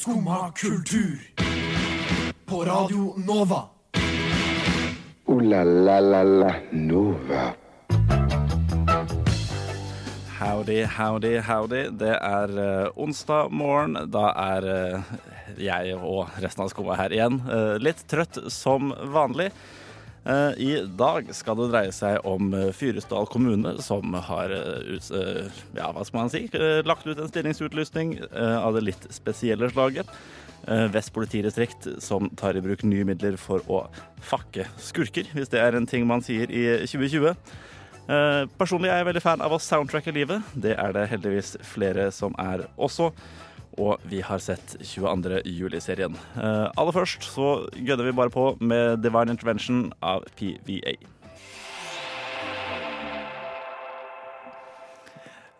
Skumma kultur. På Radio Nova. O-la-la-la-la Nova. Howdy, howdy, howdy. Det er uh, onsdag morgen. Da er uh, jeg og resten av skumma her igjen. Uh, litt trøtt som vanlig. Eh, I dag skal det dreie seg om eh, Fyresdal kommune, som har eh, ja, hva skal man si, lagt ut en stillingsutlysning av det litt spesielle slaget. Vest politidistrikt som tar i bruk nye midler for å fakke skurker, hvis det er en ting man sier i 2020. Eh, personlig er jeg veldig fan av å soundtracke livet. Det er det heldigvis flere som er også. Og vi har sett 22. juli-serien. Uh, aller først så gønner vi bare på med Divine Intervention av PVA.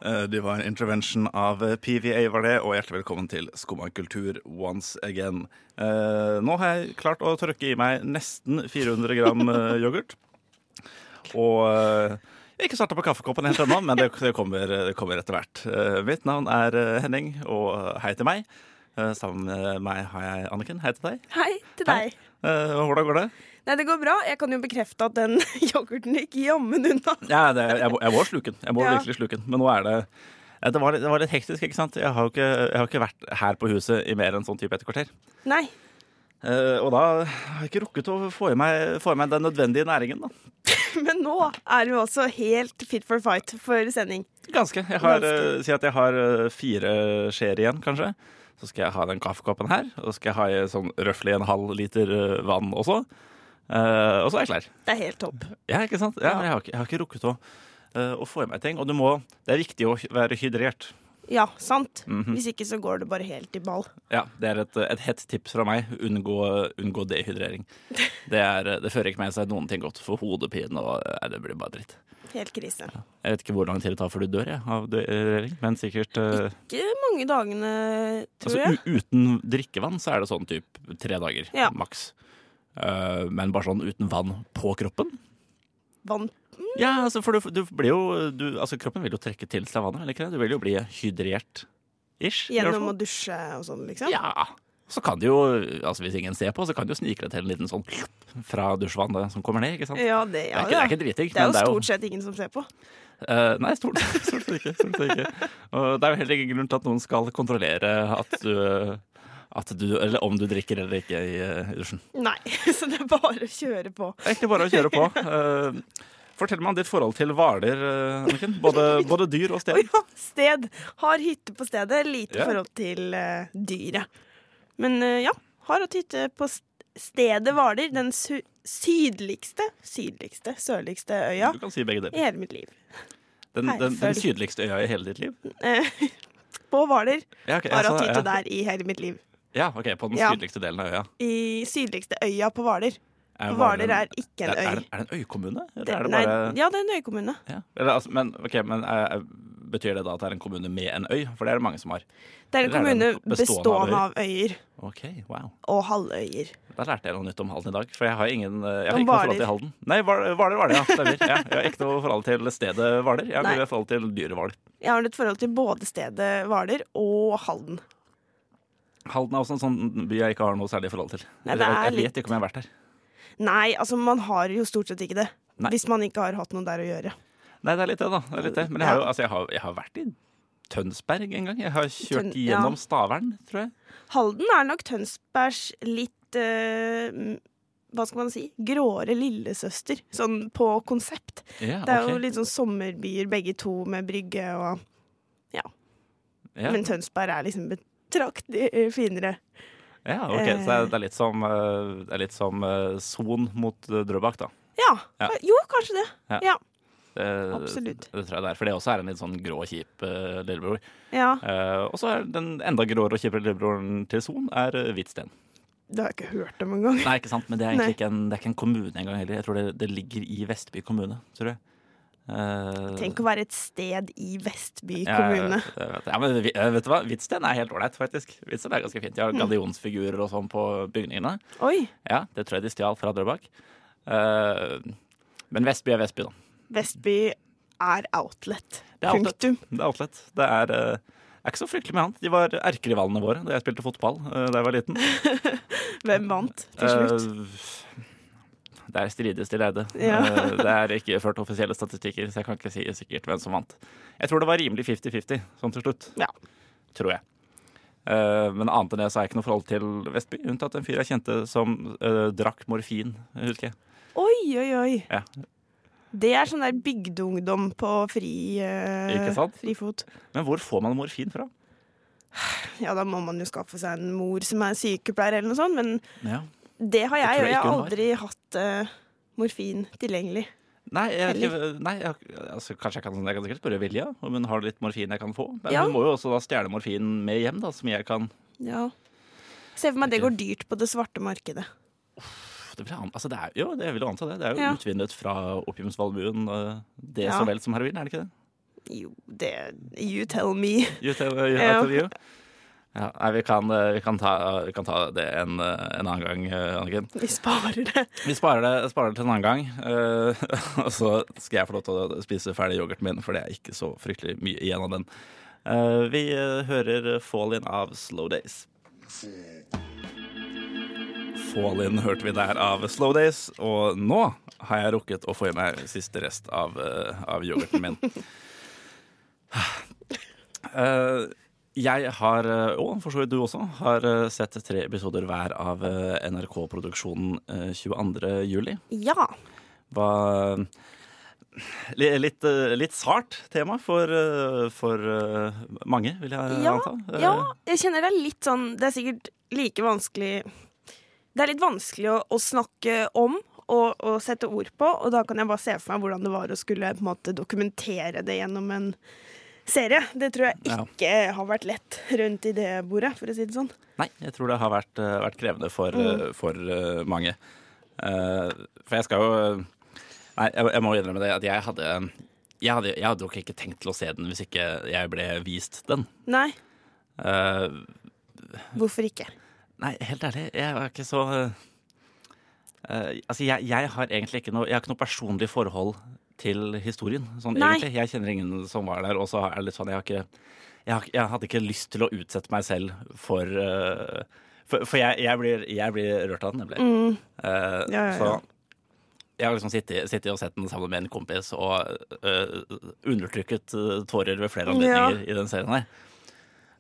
Uh, Divine Intervention av PVA var det, og hjertelig velkommen til Skumma kultur once again. Uh, nå har jeg klart å tørke i meg nesten 400 gram eh, yoghurt. Og eh, ikke starta på kaffekoppen helt ennå, men det, det, kommer, det kommer etter hvert. Eh, mitt navn er eh, Henning, og hei til meg. Eh, sammen med meg har jeg Anniken. Hei til deg. Hei til deg. Hei. hvordan går det? Nei, det går bra. Jeg kan jo bekrefte at den yoghurten gikk jammen unna. Ja, det, jeg, jeg må sluke den. Jeg må Ja. virkelig sluke den. Men nå er det eh, det var, det var litt hektisk, ikke sant? Jeg har jo ikke, jeg har ikke vært her på huset i mer enn sånn type et kvarter. Nei. Eh, og da har jeg ikke rukket å få i meg, få i meg den nødvendige næringen, da. Men nå er du også helt fit for fight for sending. Ganske. Jeg har, Ganske. eh, Si at jeg har eh, fire skjeer igjen, kanskje. Så skal jeg ha den kaffekoppen her, og så skal jeg ha i sånn røftlig en halv liter vann også. Uh, og så er jeg klar. Det er helt topp. Ja, ikke sant? Ja, jeg har ikke, jeg har ikke rukket å, uh, å få i meg ting. Og du må, det er viktig å være hydrert. Ja, sant. Mhm. Hvis ikke så går det bare helt i ball. Ja, Det er et, et hett tips fra meg. Unngå, unngå dehydrering. Det, er, det fører ikke med seg noen ting godt for hodepine, og nei, det blir bare dritt. Helt krise. Jeg vet ikke hvor lang tid det tar før du dør jeg, av dehydrering, men sikkert eh, Ikke mange dagene, tror Altså, jeg. Altså, uten drikkevann så er det sånn type tre dager, Ja. maks. Uh, men bare sånn uten vann på kroppen? Vann. Ja, altså, for du, du blir jo du, Altså, kroppen vil jo trekke til seg vannet, eller ikke det? Du vil jo bli hydrert-ish. Gjennom å dusje og sånn, liksom. Ja. Så kan du jo, altså hvis ingen ser på, så kan du jo snike deg til en liten sånn fra dusjvannet som kommer ned, ikke sant? Ja, det, Det er ikke, det er ikke dritdigg, Det er jo det er stort sett ingen som ser på. Uh, nei, stort, stort sett ikke. Stort sett ikke. Og det er jo heller ingen grunn til at noen skal kontrollere at du, at du Eller om du drikker eller ikke i, eh, i dusjen. Nei, så det er bare å kjøre på. Det er egentlig bare å kjøre på. Uh, fortell meg om ditt forhold til Hvaler, uh, Anniken. Både, både dyr og sted. sted. ja, sted. Har hytte på stedet. Lite yeah. forhold til uh, dyret. Men eh, ja, har hatt hytte på st- stedet Hvaler. Den su sydligste, sydligste, sørligste øya Du kan si begge i hele mitt liv. Den, den, den sydligste øya i hele ditt liv? Eh, på Hvaler. Ja, okay, Har hatt hytte ja. der i hele mitt liv. Ja, ok, på den Ja. sydligste delen av øya. I sydligste øya på Hvaler. Er Hvaler en- er ikke en er, øy. er det en øykommune? Eller er det nei, bare ja, det er en øykommune. ja. Eller, altså, men, ok, men eh, Betyr det da at det er en kommune med en øy? For det er det mange som har. Det er en Eller er kommune det en bestående bestående av øyer Ok, wow. og halvøyer. Da lærte jeg noe nytt om Halden i dag. For jeg har ingen eh, Jeg har Om ikke noe forhold Hvaler. til Halden. Nei, Hval- Hvaler var det, ja. Stemmer. Ja, jeg har ikke noe forhold til stedet Hvaler. Jeg har Nei. bare forhold til dyret Hval. Jeg har et forhold til både stedet Hvaler og Halden. Halden er også en sånn by jeg ikke har noe særlig forhold til. Nei, jeg litt- vet ikke om jeg har vært der. Nei, altså man har jo stort sett ikke det. Nei. Hvis man ikke har hatt noe der å gjøre. Nei, det er litt det, da. Det litt det. Men jeg har, jo, altså, jeg, har, jeg har vært i Tønsberg en gang. Jeg har kjørt Tøn- ja. gjennom Stavern, tror jeg. Halden er nok Tønsbergs litt eh, Hva skal man si? Gråere lillesøster. Sånn på konsept. Ja, Det er jo litt sånn sommerbyer begge to med brygge og ja. Men Tønsberg er liksom betraktelig eh, finere. ja, ok. Så det er, litt som, eh, det er litt som eh, Son mot eh, Drøbak, da. Ja. Ja. Jo, kanskje det. Ja. Ja. Det, Absolutt. Det tror jeg det er. For det også er en litt sånn grå kjip uh, lillebror. ja. Uh, og så er den enda gråere og kjipere lillebroren til Son er uh, Hvitsten. Det har jeg ikke hørt om engang. Nei, ikke sant, men det er Nei. egentlig ikke en, det er ikke en kommune engang heller. Jeg tror det, det ligger i Vestby kommune, tror jeg. Eh, Tenk å være et sted i Vestby kommune. Ja, vet, ja, men eh, vet du hva? Hvitsten er helt ålreit, faktisk. Hvitsten er ganske fint. De har Mm. gallionsfigurer og sånn på bygningene. Oi. Ja, Det tror jeg de stjal fra Drøbak. Eh, men Vestby er Vestby, da. Vestby er outlet. Det er outlet. Punktum. Det er outlet. Det er, Det er ikke så fryktelig med annet. De var erkerivalene våre da jeg spilte fotball da jeg var liten. Hvem vant til slutt? Eh, det er strides de lærde. Ja. Eh, det er ikke ført offisielle statistikker, så jeg kan ikke si sikkert hvem som vant. Jeg tror det var rimelig 50-50 sånn til slutt. Ja. Tror jeg. Eh, men annet enn det så har jeg ikke noe forhold til Vestby, unntatt en fyr jeg kjente som uh, drakk morfin, husker jeg. Oi, oi, oi. Ja. Det er sånn der bygdeungdom på fri, uh, frifot. Men hvor får man morfin fra? Ja, da må man jo skaffe seg en mor som er sykepleier eller noe sånt, men Ja. Det har jeg, og jeg jeg har aldri hatt uh, morfin tilgjengelig. Nei, jeg, nei jeg, altså, kanskje jeg kan, jeg kan sikkert spørre Vilja om hun har litt morfin jeg kan få. Men Ja. hun må jo også da stjele morfin med hjem, da, som jeg kan Ja. Se for meg det går dyrt på det svarte markedet. det blir, altså, det er, Jo, det vil jo anta det. Det er jo Ja. utvinnet fra opiumsvalmuen, eh, det Ja. så vel som heroin, er det ikke det? Jo, det You tell me. You tell, you, tell you. Ja, nei, vi kan, eh, vi, kan ta, vi kan ta det en, eh, en annen gang, eh, Anniken. Vi sparer det. Vi sparer det, sparer det til en annen gang. Uh, og så skal jeg få lov til å spise ferdig yoghurten min, for det er ikke så fryktelig mye igjen av den. Uh, vi hører Fall In av Slow Days. Fall In hørte vi der av Slow Days, og nå har jeg rukket å få i meg siste rest av, uh, av yoghurten min. Eh, jeg har, eh, og for så vidt du også, har eh, sett tre episoder hver av eh, NRK-produksjonen eh, 22. juli. Ja. Hva li- Litt, litt sart tema for, for mange, vil jeg Ja, anta. Ja, jeg kjenner det er litt sånn Det er sikkert like vanskelig Det er litt vanskelig å, å snakke om og, og sette ord på, og da kan jeg bare se for meg hvordan det var å skulle måte dokumentere det gjennom en serie. Det tror jeg Ja. ikke har vært lett rundt i det bordet, for å si det sånn. Nei, jeg tror det har vært, eh, vært krevende for, Mm. eh, for eh, mange. For jeg skal jo Nei, jeg, jeg må innrømme det at jeg hadde jeg hadde, jeg hadde jo ikke tenkt til å se den hvis ikke jeg ble vist den. Nei, Uh, hvorfor ikke? Nei, helt ærlig, jeg var ikke så uh, Altså, jeg, jeg har egentlig ikke noe Jeg har ikke noe personlig forhold til historien, sånn egentlig. Jeg kjenner ingen som var der, og så er det litt sånn Jeg har ikke Jeg, jeg hadde ikke lyst til å utsette meg selv for uh, For, for jeg, jeg, blir, jeg blir rørt av den, nemlig. Mm, Uh, Ja, ja, Så jeg har liksom sittet, sittet og sett den sammen med en kompis og uh, undertrykket eh, tårer ved flere anledninger i den serien her.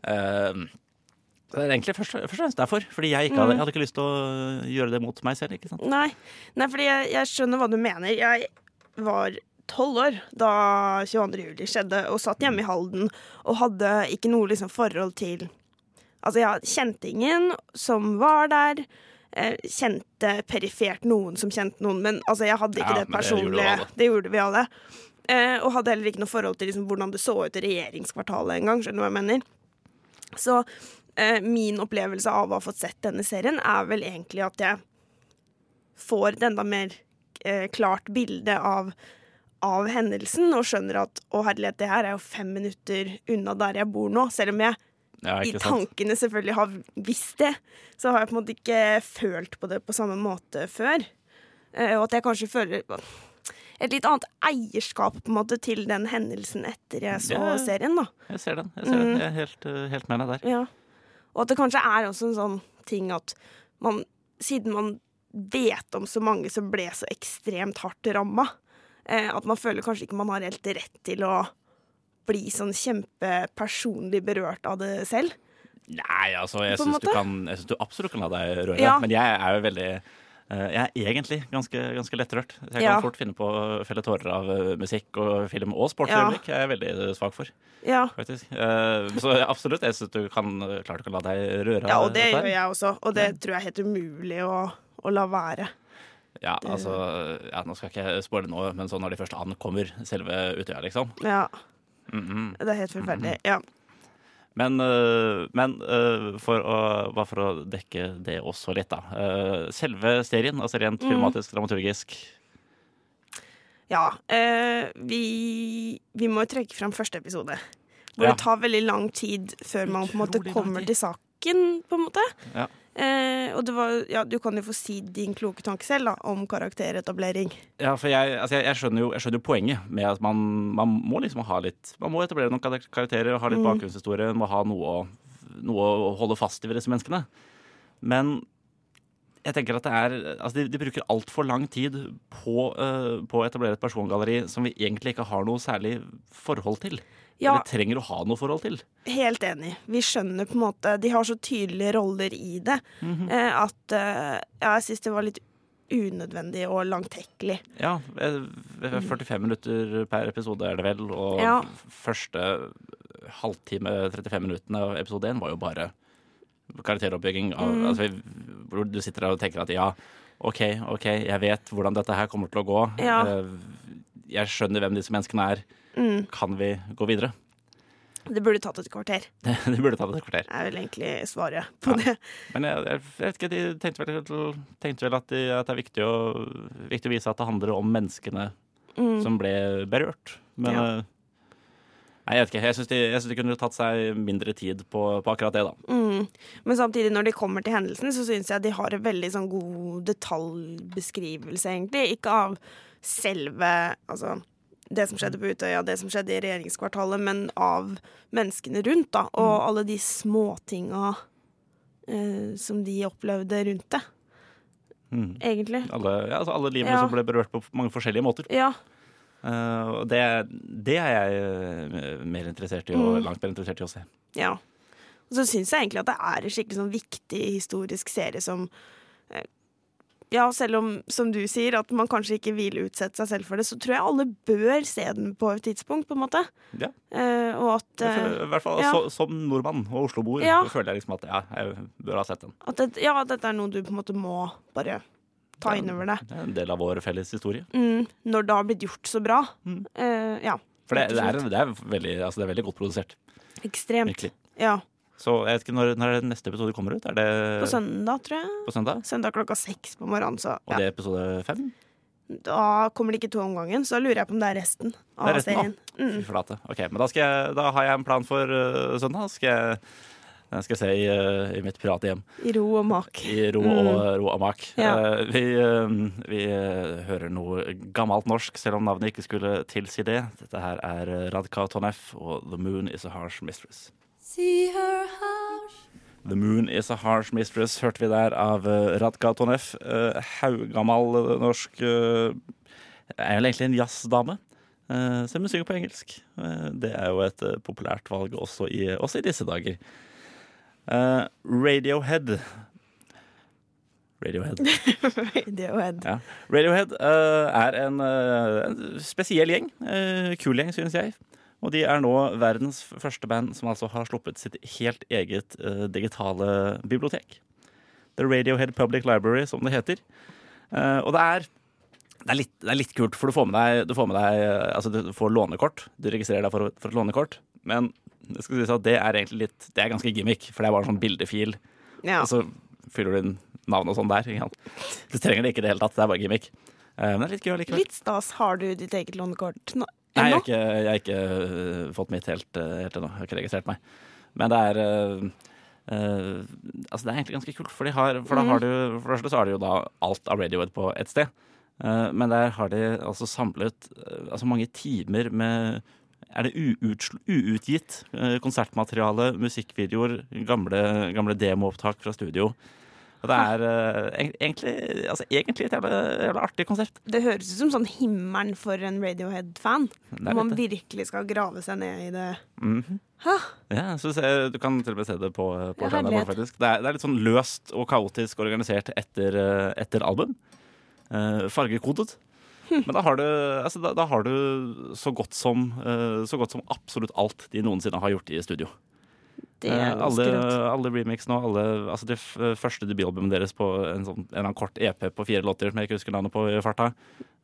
Uh, det er egentlig først, først og fremst derfor. Fordi jeg, ikke hadde, jeg hadde ikke lyst til å gjøre det mot meg selv. Nei, Nei fordi jeg, jeg skjønner hva du mener. Jeg var tolv år da 22. juli skjedde, og satt hjemme i Halden og hadde ikke noe liksom, forhold til Altså, jeg kjente ingen som var der. Kjente perifert noen som kjente noen, men altså, jeg hadde ikke Ja, det personlige. det. Det gjorde vi alle. Eh, og hadde heller ikke noe forhold til liksom, hvordan det så ut i regjeringskvartalet engang. Skjønner du hva jeg mener? Så eh, min opplevelse av å ha fått sett denne serien er vel egentlig at jeg får et enda mer eh, klart bilde av, av hendelsen og skjønner at å herlighet, det her er jo fem minutter unna der jeg bor nå. Selv om jeg Ja, i tankene selvfølgelig har visst det, så har jeg på en måte ikke følt på det på samme måte før. Eh, og at jeg kanskje føler et litt annet eierskap på en måte til den hendelsen etter jeg så det, serien. da. Jeg ser den. Jeg, ser Mm. den. jeg er helt, eh, helt med deg der. Ja. Og at det kanskje er også en sånn ting at man, siden man vet om så mange som ble så ekstremt hardt ramma, at man føler kanskje ikke man har helt rett til å bli sånn kjempepersonlig berørt av det selv. Nei, altså, jeg syns du, kan- jeg synes du absolutt kan la deg røre. Ja. Men jeg er jo veldig eh, Jeg er egentlig ganske, ganske lettrørt. Så jeg Ja. kan fort finne på å felle tårer av eh, musikk og film og sportsøyeblikk. Jeg er veldig svak for, Ja. faktisk. Eh, Så absolutt, jeg syns du kan, klart du kan la deg røre ja, og det gjør jeg også. Og det tror jeg er helt umulig å, å la være. Ja, altså, ja, nå skal jeg ikke spoile noe, men sånn når de først ankommer selve Utøya, liksom. Ja, Mhm. det er helt forferdelig. Ja. Men, øh, men øh, for å, bare for å dekke det også litt, da. Øh, selve serien, altså rent Mhm. filmatisk, dramaturgisk Ja, eh, vi, vi må jo trekke fram første episode. Hvor Ja. det tar veldig lang tid før man på en måte kommer til saken, på en måte. Ja. Eh, og det var, ja, du kan jo få si din kloke tanke selv da, om karakteretablering. Ja, for jeg, altså jeg, jeg, skjønner jo, jeg skjønner poenget med at man, man må liksom ha litt Man må etablere noen karakterer, ha litt bakgrunnshistorie, må ha noe å, noe å holde fast i ved disse menneskene. Men jeg tenker at det er Altså, de, de bruker altfor lang tid på, uh, på å etablere et persongalleri som vi egentlig ikke har noe særlig forhold til. Ja, Eller trenger å ha noe forhold til. helt enig. Vi skjønner på en måte De har så tydelige roller i det eh, at eh, ja, jeg syns det var litt unødvendig og langtekkelig. Ja, eh, 45 minutter per episode er det vel, og Ja. første halvtime, 35 minuttene av episode 1 var jo bare karakteroppbygging. Av, Mm. altså, hvor du sitter der og tenker at ja, OK, OK, jeg vet hvordan dette her kommer til å gå. Ja. Eh, Jeg skjønner hvem disse menneskene er. Mm. Kan vi gå videre? Det burde tatt et kvarter. Det burde tatt et kvarter. er vel egentlig svaret på Ja. det. Men jeg, jeg vet ikke, de tenkte vel, tenkte vel at, de, at det er viktig å, viktig å vise at det handler om menneskene Mm. som ble berørt. Men Ja. eh, Nei, jeg vet ikke. Jeg syns de, de kunne tatt seg mindre tid på, på akkurat det, da. Mm. Men samtidig, når de kommer til hendelsen, så syns jeg de har en veldig sånn god detaljbeskrivelse, egentlig. Ikke av selve Altså det som skjedde på Utøya, det som skjedde i regjeringskvartalet, men av menneskene rundt, da. Og alle de småtinga eh, som de opplevde rundt det, Mm. egentlig. Alle, ja, altså alle livene Ja. som ble berørt på mange forskjellige måter. Ja. Uh, det, det er jeg eh, mer interessert i, og Mm. langt mer interessert i å se. Ja. Og så syns jeg egentlig at det er en skikkelig sånn viktig historisk serie som eh, Ja, selv om, som du sier, at man kanskje ikke vil utsette seg selv for det, så tror jeg alle bør se den på et tidspunkt, på en måte. Ja. Eh, og at, eh, føler- I hvert fall ja. så, som nordmann og osloboer Ja. føler jeg liksom at ja, jeg bør ha sett den. at, det, ja, at dette er noe du på en måte må bare ta inn over deg. Det er en del av vår felles historie. Mm, når det har blitt gjort så bra. Mm. Eh, ja. For det, det, er, det, er veldig, altså det er veldig godt produsert. Ekstremt. Virkelig. Ja. Så jeg vet ikke når, når er det neste episode kommer ut? Er det På søndag, tror jeg. på søndag? Søndag klokka seks på morgenen. Så Og det er episode fem? da kommer det ikke to om gangen, så da lurer jeg på om det er resten av Det er resten, da. serien. Mm. Fy flate. Ok, men da, skal jeg, da har jeg en plan for uh, søndag. Skal jeg, den skal jeg se i, uh, i mitt private hjem. I ro og mak. I ro Mm. ro og mak. Ja. Uh, vi vi hører noe gammelt norsk, selv om navnet ikke skulle tilsi det. Dette her er Radka Tonef og The Moon Is A Harsh Mistress. See her harsh. The Moon Is A Harsh Mistress hørte vi der av uh, Radka Tonef. Uh, Haugammal uh, norsk uh, Er vel egentlig en jazzdame. Uh, selv om hun synger på engelsk. Det er jo et populært valg også i, også i disse dager. Radiohead Radiohead. Radiohead. Ja. Radiohead er en, en spesiell gjeng. Kul gjeng, synes jeg. Og de er nå verdens første band som altså har sluppet sitt helt eget uh, digitale bibliotek. The Radiohead Public Library, som det heter. Uh, og det er, det, er litt, det er litt kult, for du får med deg, du får, med deg uh, altså du får lånekort. Du registrerer deg for, for et lånekort. Men det skal sies at det er egentlig litt Det er ganske gimmick, for det er bare en sånn bildefil. Ja. Og så fyller du inn navn og sånn der. Du trenger det ikke i det hele tatt. Det er bare gimmick. Eh, Men det er litt gøy allikevel. Litt stas. Har du ditt eget lånekort nå? Nei, jeg har ikke, jeg har ikke øh, fått mitt helt, øh, helt ennå. Jeg har ikke registrert meg. Men det er Uh, Altså, det er egentlig ganske kult, for, har, for da har du For det så har de jo da alt av Radiohead på ett sted. Uh, men der har de altså samlet uh, altså mange timer med er det uutgitt eh, konsertmateriale, musikkvideoer, gamle, gamle demoopptak fra studio. Og det er uh, egentlig, altså, egentlig et jævla, jævla artig konsept. Det høres ut som sånn himmelen for en Radiohead-fan. Når man virkelig skal grave seg ned i det. Mm -hmm. Ja, så se, Du kan til og med se det på, på Ja, skjermen. faktisk. Det er, det er litt sånn løst og kaotisk organisert etter, eh, etter album. Uh, fargekodet. Hm. Men da har, du, altså, da, da har du så godt, som, uh, så godt som absolutt alt de noensinne har gjort i studio. Det Eh, er alle, alle remixene og alle altså det første debutalbumet deres på en, sånn, en annen kort EP på fire låter som jeg ikke husker navnet på i farta,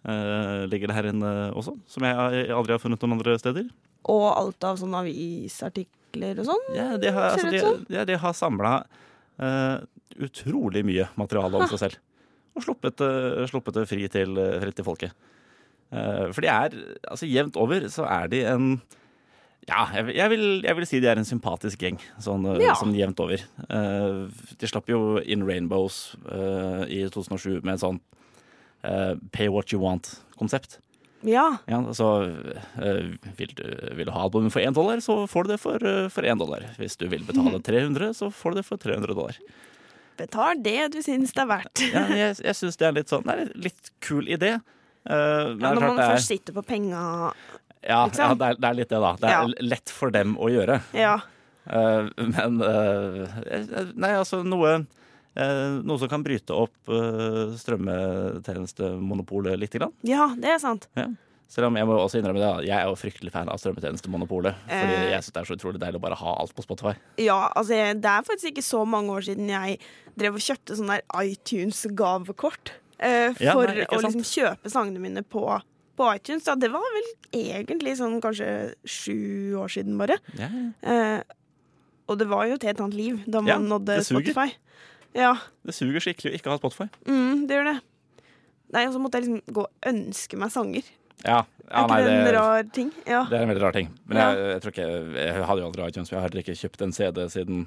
uh, ligger det her inne også. Som jeg aldri har funnet noen andre steder. Og alt av sånne avisartikler og sånn. Ja, de har, altså, de, ja, de har samla utrolig mye materiale om seg selv. Og sluppet, uh, sluppet det fri til, fri til folket. Eh, for de er Altså, jevnt over så er de en Ja, jeg, jeg, vil, jeg vil si de er en sympatisk gjeng, sånn, eh, Ja. sånn jevnt over. Uh, de slapp jo In Rainbows uh, i 2007 med en sånn uh, pay what you want-konsept. Ja. Ja, så vil, du, vil du ha albumet for én dollar, så får du det for, for én dollar. Hvis du vil betale 300, så får du det for 300 dollar. Betal det du syns det er verdt. Ja, jeg jeg syns det er litt sånn Det er en litt kul idé. Uh, men Ja, når man først sitter på penga Ja, liksom. ja det, er, det er litt det, da. Det er Ja. lett for dem å gjøre. Ja. Uh, men eh, Nei, altså noe uh, Noe som kan bryte opp uh, strømmetjenestemonopolet lite grann. ja, det er sant. Ja. Selv om jeg må også innrømme det, jeg er jo fryktelig fan av strømmetjenestemonopolet. Fordi jeg syns det er så utrolig deilig å bare ha alt på Spotify. Ja, altså Det er faktisk ikke så mange år siden jeg drev og kjøpte sånn der iTunes-gavekort. for Ja, nei, å liksom kjøpe sangene mine på, på iTunes. Da. Det var vel egentlig sånn kanskje sju år siden, bare. Ja. Eh, og det var jo et helt annet liv da man Ja, nådde det suger. Spotify. Ja, Det suger skikkelig å ikke ha Spotify. mm, det gjør det. Nei, og så måtte jeg liksom gå og ønske meg sanger. Ja, ja er nei, det det, rar ting? Ja. det er en veldig rar ting. Men jeg, jeg tror ikke Jeg hadde jo aldri iTunes, for jeg har heller ikke kjøpt en CD siden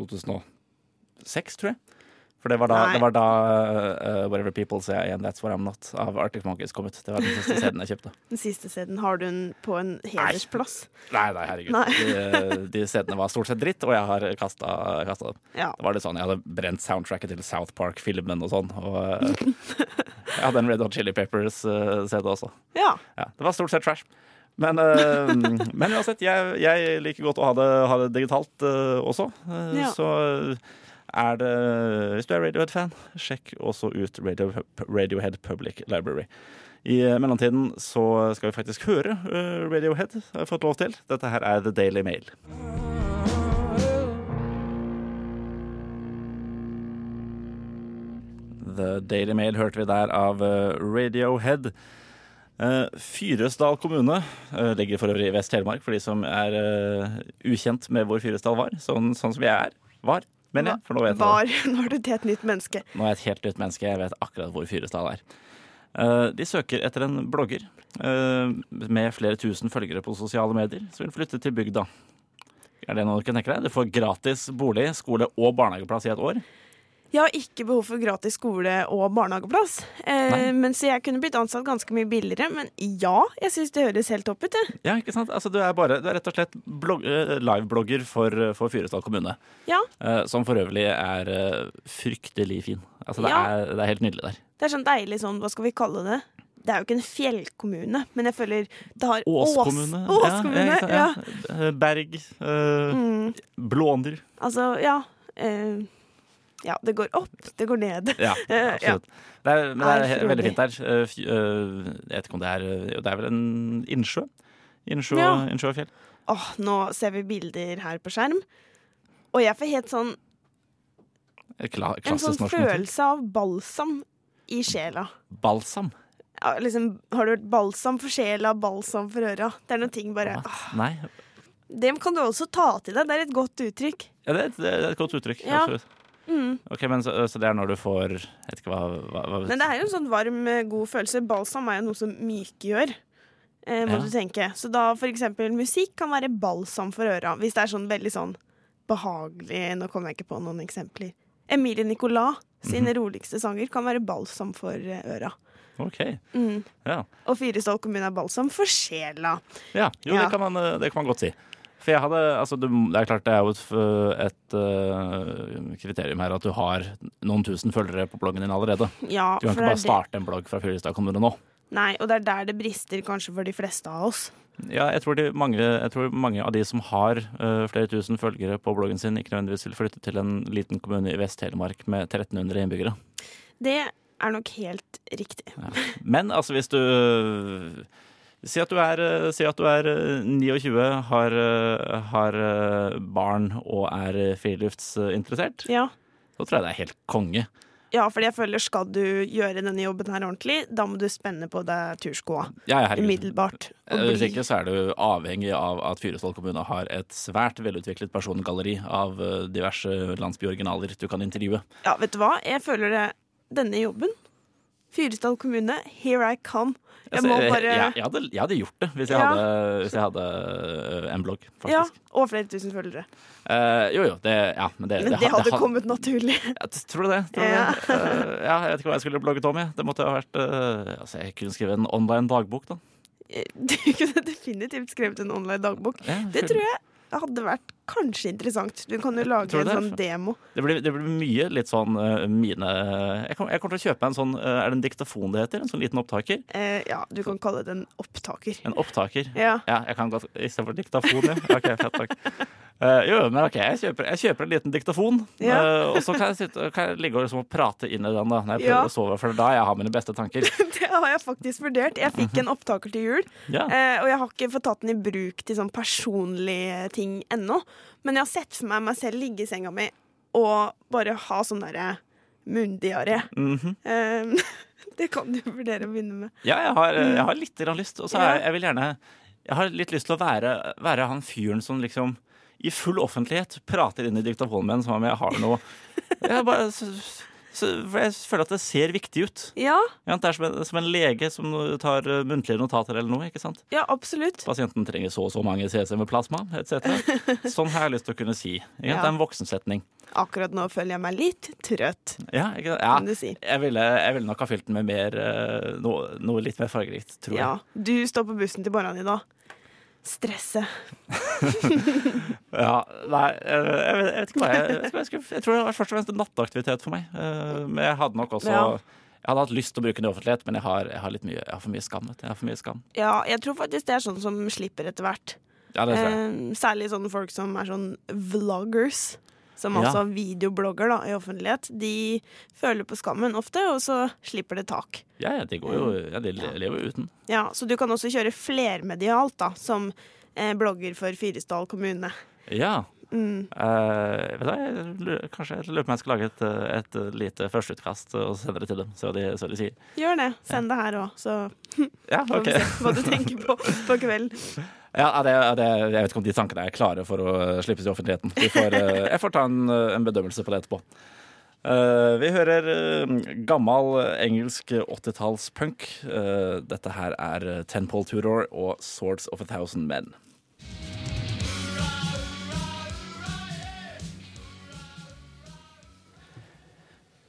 2006, tror jeg. For det var da, det var da uh, Whatever People Say I Am That's What I'm Not av Arctic Monkeys kom ut. Det var den siste CD-en jeg kjøpte. Den siste CD-en, har du den på en hedersplass? Nei, nei, herregud. Nei. De, de CD-ene var stort sett dritt, og jeg har kasta, dem. Ja. Det var litt sånn, Jeg hadde brent soundtracket til South Park-filmen og sånn. Og uh, jeg hadde en Red Hot Chili Peppers-CD også. ja. Ja, det var stort sett trash. Men, eh, men uansett, jeg, jeg liker godt å ha det, ha det digitalt eh, også. Eh, Ja. Så er det Hvis du er Radiohead-fan, sjekk også ut Radio, Radiohead Public Library. I eh, mellomtiden så skal vi faktisk høre eh, Radiohead, har jeg fått lov til. Dette her er The Daily Mail. The Daily Mail hørte vi der av eh, Radiohead. Fyresdal kommune ligger for øvrig i Vest-Telemark, for de som er ukjent med hvor Fyresdal var. Sånn, sånn som jeg er. Var, mener ja, For nå vet jeg det. Nå er du et helt nytt menneske. Nå er jeg et helt nytt menneske. Jeg vet akkurat hvor Fyresdal er. Eh, de søker etter en blogger eh, med flere tusen følgere på sosiale medier som vil flytte til bygda. Er det noe du kan tenke deg? Du får gratis bolig, skole og barnehageplass i et år. Jeg har ikke behov for gratis skole og barnehageplass. Eh, så jeg kunne blitt ansatt ganske mye billigere. Men ja, jeg syns det høres helt topp ut. jeg. Ja, ikke sant? Altså, du, er bare, du er rett og slett blogg, eh, liveblogger for, for Fyresdal kommune. Ja, Eh, som for øvrig er eh, fryktelig fin. Altså, det, Ja. er, det er helt nydelig der. Det er sånn deilig sånn, hva skal vi kalle det? Det er jo ikke en fjellkommune, men jeg føler det har Ås Ås- kommune. Åskommune, ikke sant? ja. Eh, Berg. eh, Mm, Blåner. altså, ja. Eh, ja, det går opp, det går ned. Ja, Eh, absolutt. Det er, men det er, veldig fint der. Eh, eh, Jeg vet ikke om det er Jo, det er vel en innsjø? Innsjø, Ja. innsjø og fjell. Åh, nå ser vi bilder her på skjerm. Og jeg får helt sånn Kla, en sånn følelse av balsam i sjela. Balsam. Ja, liksom, har du hørt balsam for sjela, balsam for øra? Det er noen ting bare ah, Nei. Det kan du også ta til deg. Det er et godt uttrykk. Ja, det, er et, det er et godt uttrykk. Ja. Absolutt. Mm. Ok, men så, så det er når du får vet ikke hva, hva, hva Men det er jo en sånn varm, eh, god følelse. Balsam er jo noe som mykegjør, eh, må Ja. du tenke. Så da for eksempel musikk kan være balsam for øra. Hvis det er sånn veldig sånn behagelig Nå kommer jeg ikke på noen eksempler. Emilie Nicolas sine mm. roligste sanger kan være balsam for eh, øra. OK. Mm. Ja. Og Fyresdal kommune er balsam for sjela. ja. Jo, Ja. Det, kan man, eh, det kan man godt si. For jeg hadde Altså, du, det er klart det er jo et, f- et eh, kriterium her at du har noen tusen følgere på bloggen din allerede. Ja, Du kan ikke bare starte en blogg fra Fyresdal kommune nå. Nei, og det er der det brister kanskje for de fleste av oss. Ja, jeg tror, mange, jeg tror mange av de som har uh, flere tusen følgere på bloggen sin, ikke nødvendigvis vil flytte til en liten kommune i Vest-Telemark med 1300 innbyggere. Det er nok helt riktig. Men altså, hvis du Si at du er, eh, si at du er eh, 29, har, eh, har eh, barn og er friluftsinteressert, Ja. så tror jeg det er helt konge. ja, fordi jeg føler skal du gjøre denne jobben her ordentlig, da må du spenne på deg turskoa Ja, ja, umiddelbart. Hvis ikke så er du avhengig av at Fyresdal kommune har et svært velutviklet persongalleri av diverse landsbyoriginaler du kan intervjue. Ja, vet du hva? Jeg føler det Denne jobben Fyresdal kommune, here I come. Jeg Altså, må bare jeg, jeg, hadde, jeg hadde gjort det hvis jeg, Ja. hadde, hvis jeg hadde øh, en blogg, faktisk. Ja, og flere tusen følgere. Uh, jo, jo. Det, ja, men det, Men det, det hadde ha- kommet naturlig. Ja, tror du det? Tror Ja. det? Uh, ja, jeg vet ikke hva jeg skulle blogget om. Jeg. Det måtte ha vært uh, Altså, jeg kunne skrevet en online dagbok, da. Du kunne definitivt skrevet en online dagbok. Det tror jeg hadde vært kanskje interessant. Du kan jo lage en sånn demo. Det blir, det blir mye litt sånn uh, mine jeg, kom, jeg kommer til å kjøpe en sånn uh, Er det en diktafon det heter? En sånn liten opptaker? Uh, ja, du kan kalle det en opptaker. En opptaker. Ja. Ja, jeg kan godt Istedenfor diktafon, ja. OK, fett takk. Jo, men OK, jeg kjøper, jeg kjøper en liten diktafon, Ja. og så kan jeg, sitte, kan jeg ligge og liksom prate inn i den da når jeg prøver Ja. å sove, for da jeg har mine beste tanker. Det har jeg faktisk vurdert. Jeg fikk en opptaker til jul, og jeg har ikke fått tatt den i bruk til sånn personlige ting ennå. Men jeg har sett for meg meg selv ligge i senga mi og bare ha sånn derre munndiaré. Mhm. Eh, det kan du vurdere å begynne med. Ja, jeg har, jeg har litt grann lyst. Og så Ja. jeg vil gjerne Jeg har litt lyst til å være, være han fyren som liksom i full offentlighet prater inn i diktafonen min som om jeg har noe jeg, bare, for jeg føler at det ser viktig ut. Ja, Ja, det er som en, som en lege som tar uh, muntlige notater eller noe. ikke sant? ja absolutt. Pasienten trenger så og så mange cc med plasma, etc. Sånn har jeg lyst til å kunne si. Ja. Det er en voksensetning. Akkurat nå føler jeg meg litt trøtt, Ja, ja. kan du si. Jeg, ville, jeg ville nok ha fylt den med mer, eh, noe, noe litt mer fargerikt, tror jeg. Ja, Du står på bussen til morgenen i dag. Stresse. Ja, nei, jeg vet, jeg vet ikke hva jeg, jeg, jeg, jeg tror det var først og fremst en natteaktivitet for meg. Eh, Men jeg hadde nok også Ja. Jeg hadde hatt lyst til å bruke den i offentlighet, men jeg har, jeg har mye Jeg har for mye skam. Jeg har for mye skam. Ja, jeg tror faktisk det er sånn som slipper etter hvert. Ja. Eh, særlig sånne folk som er sånn vloggers. Som Ja. altså videoblogger da, i offentlighet. De føler på skammen ofte, og så slipper det tak. Ja, ja, de går jo ja, de le- lever jo uten. Ja, Så du kan også kjøre flermedialt da, som eh, blogger for Fyresdal kommune. Ja. Mm. Eh, hva, jeg kanskje jeg lurer på om jeg skal lage et, eh, et lite førsteutkast og sende det til dem, så de, så de sier. Gjør det. Send det her òg, så Ja, får ok. vi se hva du tenker på på kvelden. Ja, det, det, jeg vet ikke om de tankene er klare for å slippes i offentligheten. Vi får, eh, jeg får ta en, eh, en bedømmelse på det etterpå. Uh, vi hører uh, gammel engelsk 80-tallspunk. Uh, dette her er Ten Tenpole Tudor og Swords of a Thousand Men.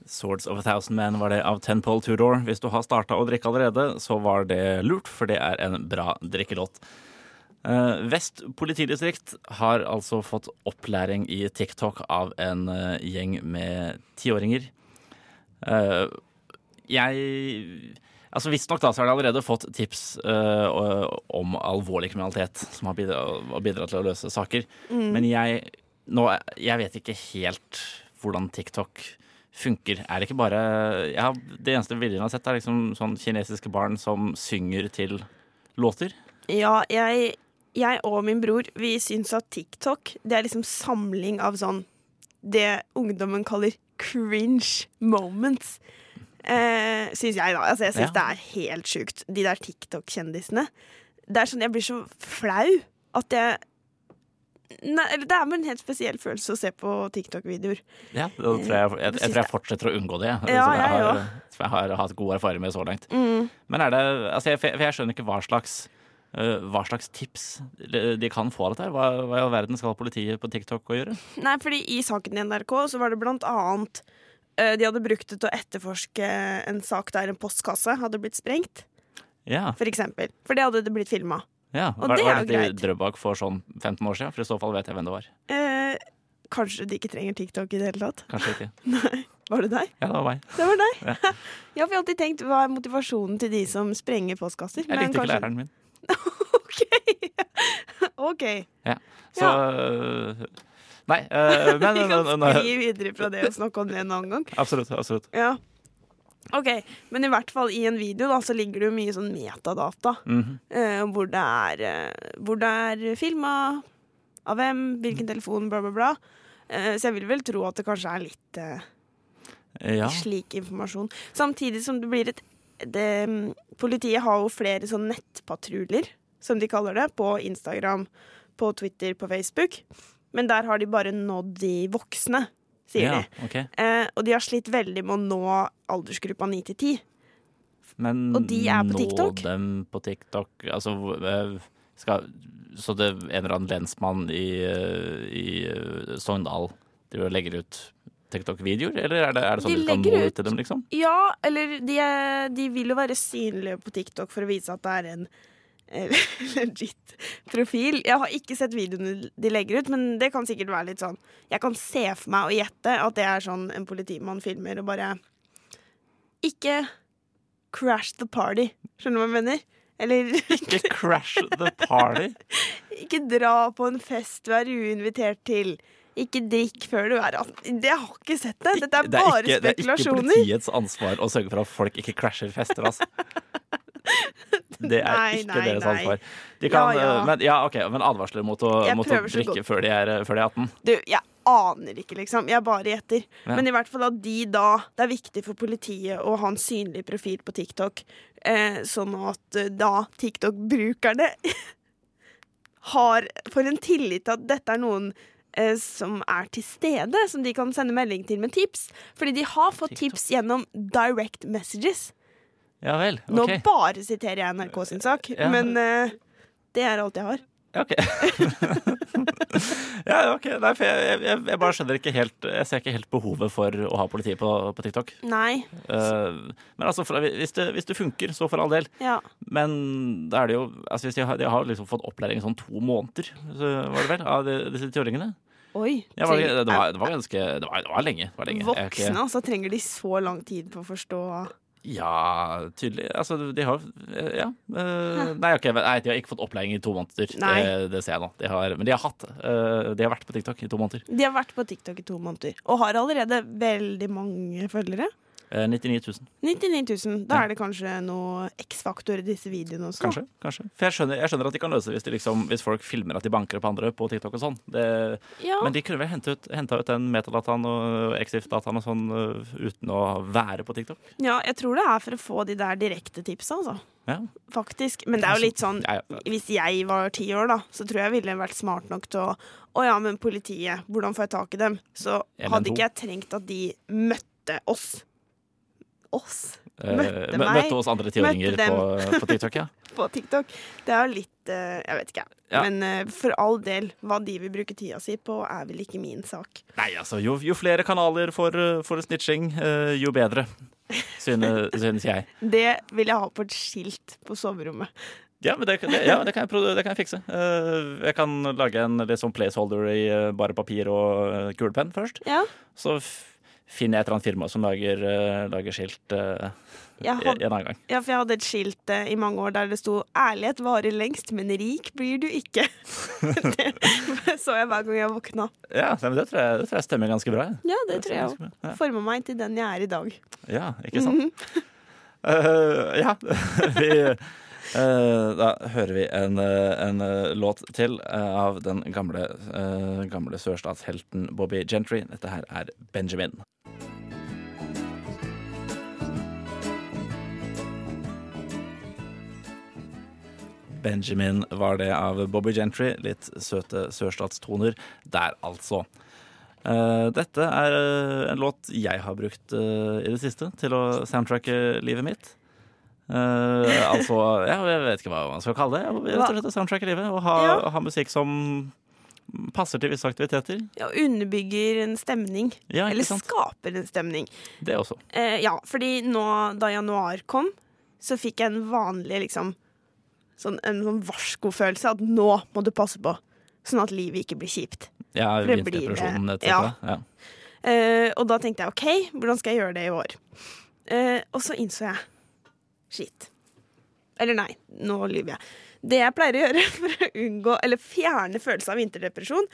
Swords of a Thousand Men var det av Tenpole Tudor. Hvis du har starta å drikke allerede, så var det lurt, for det er en bra drikkelåt. Eh, Vest politidistrikt har altså fått opplæring i TikTok av en eh, gjeng med tiåringer. Eh, jeg Altså Visstnok så har de allerede fått tips om alvorlig kriminalitet som har bidratt, til å løse saker. Men jeg, nå, jeg vet ikke helt hvordan TikTok funker. Er det ikke bare ja, Det eneste videoen jeg har sett, er liksom sånn kinesiske barn som synger til låter. Ja, jeg, jeg og min bror Vi syns at TikTok Det er liksom samling av sånn Det ungdommen kaller cringe moments. Eh, syns jeg, da. Altså, jeg syns Ja. det er helt sjukt. De der TikTok-kjendisene. Det er sånn Jeg blir så flau at jeg Nei, eller Det er med en helt spesiell følelse å se på TikTok-videoer. Ja, tror jeg, jeg, jeg, tror jeg fortsetter å unngå det. Ja, som, jeg jeg har, som jeg har hatt god erfaring med så langt. Mm. Men er det altså jeg, For jeg skjønner ikke hva slags hva slags tips de kan få av dette. Hva, hva i all verden skal politiet på TikTok å gjøre? Nei, fordi i saken i NRK så var det blant annet eh, De hadde brukt det til å etterforske en sak der en postkasse hadde blitt sprengt. Ja, For eksempel. For det hadde det blitt filma. ja. Og Var, det er jo greit. Drøbak for sånn 15 år siden? For i så fall vet jeg hvem det var. Eh, kanskje de ikke trenger TikTok i det hele tatt. Kanskje ikke. Var det deg? Ja, det var meg. Det var deg. Ja. Jeg har alltid tenkt hva er motivasjonen til de som sprenger postkasser? Jeg likte ikke læreren min. OK. Ja. Så øh, Nei, uh, men Vi kan øh, skli videre fra det og snakke om det en annen gang. Absolutt. absolutt. Ja. OK. Men i hvert fall i en video da, så ligger det jo mye sånn metadata. Mm -hmm. uh, hvor det er, uh, hvor det er filma av hvem, hvilken telefon, bla, bla, bla. Uh, så jeg vil vel tro at det kanskje er litt eh, Ja. slik informasjon. Samtidig som det blir et det, Politiet har jo flere sånn nettpatruljer, som de kaller det, på Instagram, på Twitter, på Facebook. Men der har de bare nådd de voksne, sier ja, de. Okay. Eh, og de har slitt veldig med å nå aldersgruppa 9 til 10. Men Og de er på TikTok? nå dem på TikTok Altså eh, skal, Så det er en eller annen lensmann i, eh, i eh, Sogndal driver og legger ut TikTok-videoer? Eller er det, er det sånn De du kan nå ut- ut til dem, liksom? Ja, eller de, er, de vil jo være synlige på TikTok for å vise at det er en eh, legit profil. Jeg har ikke sett videoene de legger ut, men det kan sikkert være litt sånn Jeg kan se for meg og gjette at det er sånn en politimann filmer og bare Ikke crash the party. Skjønner du hva jeg mener? Eller Ikke crash the party. ikke dra på en fest du er uinvitert til. Ikke drikk før du er 18. Det jeg har ikke sett det. Dette er Det er, bare ikke, det er ikke politiets ansvar å sørge for at folk ikke crasher fester, altså. Det er Nei, ikke nei, deres ansvar. De kan, Ja, ja. eh, Men, ja, okay, men advarsler mot å, mot å drikke før de, er, før de er 18. Du, jeg aner ikke, liksom. Jeg bare gjetter. Men i hvert fall at de da Det er viktig for politiet å ha en synlig profil på TikTok, eh, sånn at eh, da TikTok-brukerne har For en tillit til at dette er noen eh, som er til stede, som de kan sende melding til med tips. Fordi de har fått tips gjennom direct messages. Ja vel. Nå bare siterer jeg NRK sin sak, Ja. men uh, det er alt jeg har. Ok. ja, ok. Nei, for jeg, jeg, jeg bare skjønner ikke helt Jeg ser ikke helt behovet for å ha politiet på, på TikTok. Nei. Uh, men altså, for, hvis, det, hvis det funker, så for all del. Ja. Men da er det jo altså hvis de har, de har liksom fått opplæring i sånn to måneder, så var det vel, av de- disse tiåringene. Oi. Ja, var det, trenger- det, var, det var ganske Det var, det var lenge. Var lenge. Er ikke- Voksne, altså, trenger de så lang tid på å forstå Ja, tydelig. Altså, de har Ja. eh, nei, okay, nei, de har ikke fått opplæring i to måneder. Nei. Det, det ser jeg nå. De har, men de har hatt eh, De har vært på TikTok i to måneder. De har vært på TikTok i to måneder og har allerede veldig mange følgere. Eh, 99 000, 99 000. Da er det kanskje noe X-faktor i disse videoene også. kanskje. kanskje. For jeg skjønner, jeg skjønner at de kan løse det hvis, de liksom, hvis folk filmer at de banker opp andre på TikTok og sånn. Ja. Men de kunne vel hente ut, henta ut den metadataen og exif-dataen og sånn eh, uten å være på TikTok? ja, jeg tror det er for å få de der direkte tipsa, altså. Ja. Faktisk. Men det er jo litt sånn. Hvis jeg var ti år, da, så tror jeg ville vært smart nok til å Å ja, men politiet, hvordan får jeg tak i dem? Så hadde ikke jeg trengt at de møtte oss. Oss Eh, Møtte mø- meg. Møtte oss andre tiåringer på, på TikTok, ja. på TikTok. Det er jo litt eh, Jeg vet ikke, jeg. Ja. Men eh, for all del, hva de vil bruke tida si på, er vel ikke min sak. Nei, altså, jo, jo flere kanaler for, for snitching, jo bedre. Synes, synes jeg. Det vil jeg ha på et skilt på soverommet. Ja, men det, det, ja, det, kan, jeg, det kan jeg fikse. Jeg kan lage en litt sånn placeholder i bare papir og kulepenn først. Ja, Så finner jeg et eller annet firma som lager, eh, lager skilt uh, jeg en annen gang. ja, for jeg hadde et skilt uh, i mange år der det sto 'Ærlighet varer lengst, men rik blir du ikke'. det så jeg hver gang jeg våkna. Ja, det tror, jeg, det tror jeg stemmer ganske bra. Ja, Ja, det tror jeg òg. Ja. Forma meg til den jeg er i dag. Ja, ikke sant? Eh, ja, vi eh, Da hører vi en, eh, en eh, låt til eh, av den gamle, gamle sørstatshelten Bobby Gentry. Dette her er Benjamin. Benjamin var det av Bobby Gentry. Litt søte sørstatstoner der, altså. Uh, dette er uh, en låt jeg har brukt uh, i det siste til å soundtracke livet mitt. Eh, altså, ja, jeg vet ikke hva man skal kalle det. Rett og slett å i livet. Å ha, Ja. ha musikk som passer til visse aktiviteter. Ja, underbygger en stemning. Ja, Eller sant? skaper en stemning. Det også. Uh, ja, fordi nå da januar kom, så fikk jeg en vanlig liksom sånn, En sånn varskofølelse at nå må du passe på, sånn at livet ikke blir kjipt. Ja, vinterdepresjonen etter ja. det. Ja. Eh, og da tenkte jeg OK, hvordan skal jeg gjøre det i år? Og så innså jeg shit. Eller nei, nå lyver jeg. Det jeg pleier å gjøre for å unngå, eller fjerne følelsen av vinterdepresjon,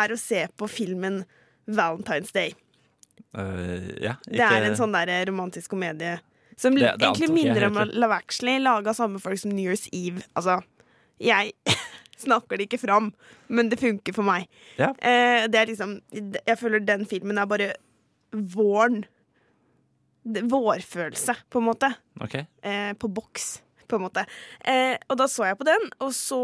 er å se på filmen Valentine's Day. Uh, ja, Det er en sånn der romantisk komedie som Det- det egentlig minner om. Love Actually, laga av samme folk som New Year's Eve. Altså, jeg snakker det ikke fram, men det funker for meg. Ja. Uh, det er liksom Jeg føler den filmen er bare våren. Vårfølelse, på en måte. Okay. Eh, på boks, på en måte. Eh, og da så jeg på den, og så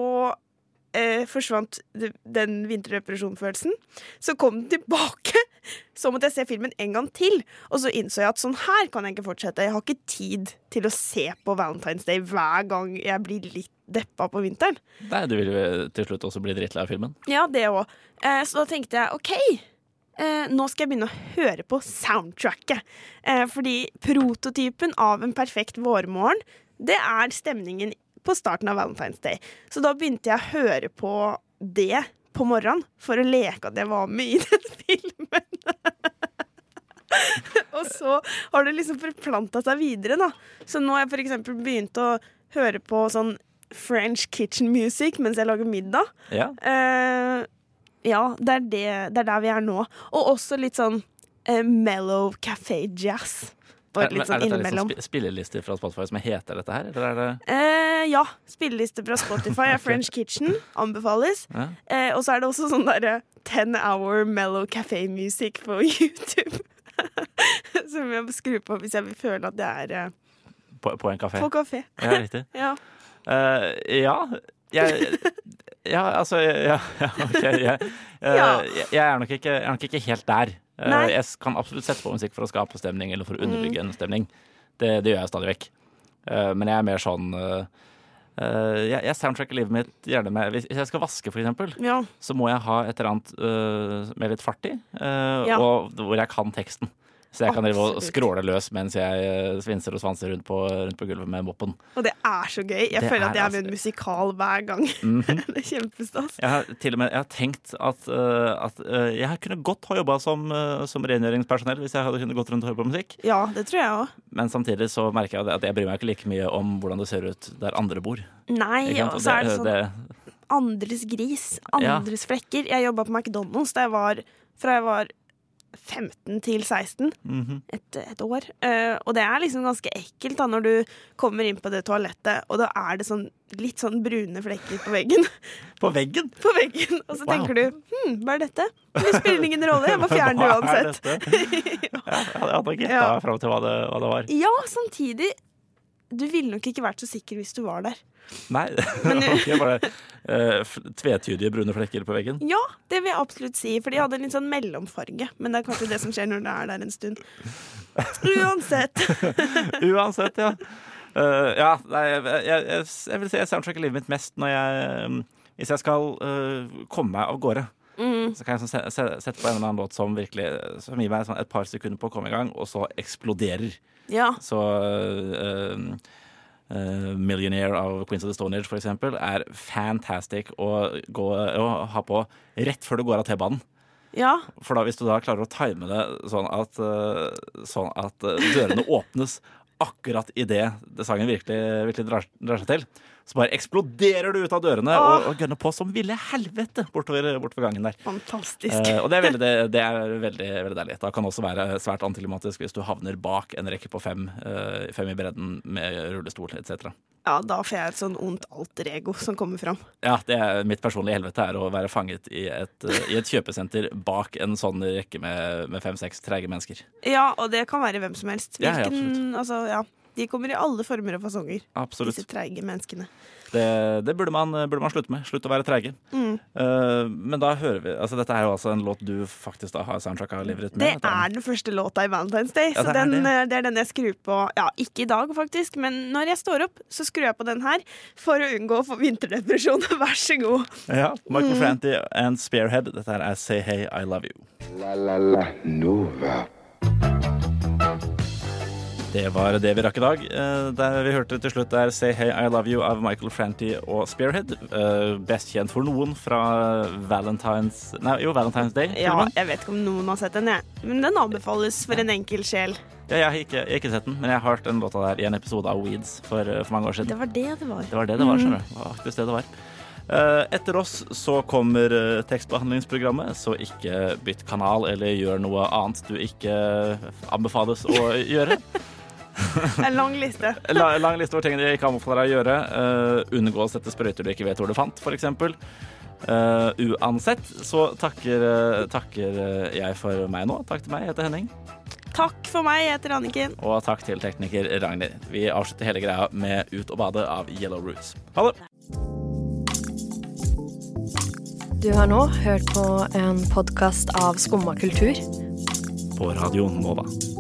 eh, forsvant den vinterdepresjonfølelsen. Så kom den tilbake Så måtte jeg se filmen en gang til, og så innså jeg at sånn her kan jeg ikke fortsette. Jeg har ikke tid til å se på Valentine's Day hver gang jeg blir litt deppa på vinteren. Nei, du vil jo til slutt også bli drittlei av filmen. Ja, det òg. Eh, så da tenkte jeg OK. Eh, nå skal jeg begynne å høre på soundtracket. Eh, fordi prototypen av en perfekt vårmorgen, det er stemningen på starten av Valentine's Day. Så da begynte jeg å høre på det på morgenen for å leke at jeg var med i den filmen. og så har det liksom forplanta seg videre, da. Så nå har jeg for eksempel begynt å høre på sånn French kitchen music mens jeg lager middag. Ja. Eh, ja, det er, det, det er der vi er nå. Og også litt sånn uh, mellow café jazz. Er, litt sånn er dette liksom spi- spillelister fra Spotify som heter dette her, eller er det Eh, ja. Spilleliste fra Spotify er French Kitchen. Anbefales. Ja. Eh, og så er det også sånn derre 10 hour mellow café music på YouTube. Som jeg må skru på hvis jeg vil føle at det er eh, på, på en kafé? på kafé. Ja, riktig. Ja. Uh, ja. Jeg Ja, altså Ja, ja OK. Jeg, eh, jeg, jeg, er nok ikke, jeg er nok ikke helt der. Eh, Nei. jeg kan absolutt sette på musikk for å skape stemning eller for å underbygge Mm. en stemning. Det, det gjør jeg stadig vekk. Eh, men jeg er mer sånn jeg, soundtracker livet mitt gjerne med Hvis jeg skal vaske, eksempel, ja. så må jeg ha et eller annet med litt fart i, Ja. og hvor jeg kan teksten. Så jeg kan drive og skråle løs mens jeg eh, svinser og svanser rundt på, rundt på gulvet med moppen. Og det er så gøy. Jeg Det føler er at jeg er med i en musikal hver gang. Mhm. det er kjempestas. Jeg har til og med jeg har tenkt at, øh, at øh, jeg kunne godt ha jobba som, som rengjøringspersonell hvis jeg hadde kunnet gått rundt og høre på musikk. Ja, det tror jeg også. Men samtidig så merker jeg at jeg bryr meg ikke like mye om hvordan det ser ut der andre bor. Nei, og så er det sånn det, andres gris, Ja. andres flekker. Jeg jobba på McDonald's da jeg var, fra jeg var 15 til 16. Mhm. Et, et år. Uh, og det er liksom ganske ekkelt da når du kommer inn på det toalettet, og da er det sånn litt sånn brune flekker på veggen. På veggen! på veggen Og så Wow. tenker du hm, hva er dette? Det spiller ingen rolle, jeg må fjerne det uansett. ja, jeg hadde gjetta Ja. fram til hva det, hva det var. Ja, samtidig Du ville nok ikke vært så sikker hvis du var der. Nei, Men- okay, bare øh, f- tvetydige brune flekker på veggen. Ja, det vil jeg absolutt si, for de hadde en litt sånn mellomfarge. Men det er kanskje det som skjer når det er der en stund. Uansett. Uansett, ja. Uh, ja, nei, jeg, jeg, jeg, jeg vil si jeg soundtracker livet mitt mest når jeg um, Hvis jeg skal uh, komme meg av gårde. Mm. Så kan jeg sånn se, se, sette på en eller annen låt som virkelig Som gir meg sånn et par sekunder på å komme i gang, og så eksploderer. Ja. Så uh, uh, 'Millionaire' av Queens of the Stone Age for eksempel, er fantastic å, gå, å ha på rett før du går av T-banen. Ja. For da, hvis du da klarer å time det sånn at, eh, sånn at dørene åpnes akkurat idet sangen virkelig, virkelig drar, drar seg til, så bare eksploderer du ut av dørene Åh. og, og gønner på som ville helvete bortover, bortover gangen der. Fantastisk. Eh, og det er, veldig, det, er veldig, veldig deilig. Det kan også være svært antiklimatisk hvis du havner bak en rekke på fem, eh, fem i bredden med rullestol etc. Ja, da får jeg et sånn ondt alter ego som kommer fram. Ja, det er mitt personlige helvete er å være fanget i et, eh, i et kjøpesenter bak en sånn rekke med, med fem-seks treige mennesker. Ja, og det kan være hvem som helst. Ja, ja, Hvilken, altså, ja, de kommer i alle former og fasonger, Absolutt. disse treige menneskene. Det, det burde, man, burde man slutte med. Slutt å være treige. Mm. Uh, men da hører vi altså Dette er jo altså en låt du faktisk da har soundtracka livet ditt med. Det er den første låta i Valentine's Day, Ja, så det er den, det. eh, det er den jeg skrur på. Ja, ikke i dag, faktisk, men når jeg står opp, så skrur jeg på den her for å unngå å få vinterdepresjon. Vær så god. Ja, Michael Mm. Franti and Spearhead. Dette her er Say Hey, I Love You. La la la Nova. Det var det vi rakk i dag. Eh, Der vi hørte til slutt er Say Hey, I Love You av Michael Franti og Spearhead. Eh, Best kjent for noen fra Valentine's Nei, jo, Valentine's Day. Ja, jeg vet ikke om noen har sett den, jeg. Men den anbefales for en enkel sjel. Ja, jeg, har ikke, jeg har ikke sett den, men jeg har hørt den låta der i en episode av Weeds for, eh, for mange år siden. Det var det det var. Det var det det var, skjønner du. Det var faktisk det det var. Eh, Etter oss så kommer eh, tekstbehandlingsprogrammet, så ikke bytt kanal eller gjør noe annet du ikke anbefales å gjøre. En lang liste. La, lang liste over ting de ikke anbefaler deg å gjøre. Uh, unngå å sette sprøyter du ikke vet hvor du fant, f.eks. Uh, uansett så takker, uh, takker eh, jeg for meg nå. Takk til meg, jeg heter Henning. Takk for meg, jeg heter Anniken. Og takk til tekniker Ragnhild. Vi avslutter hele greia med Ut og bade av Yellow Roots. Ha det! Du har nå hørt på en podkast av Skumma kultur. på Radio Nova.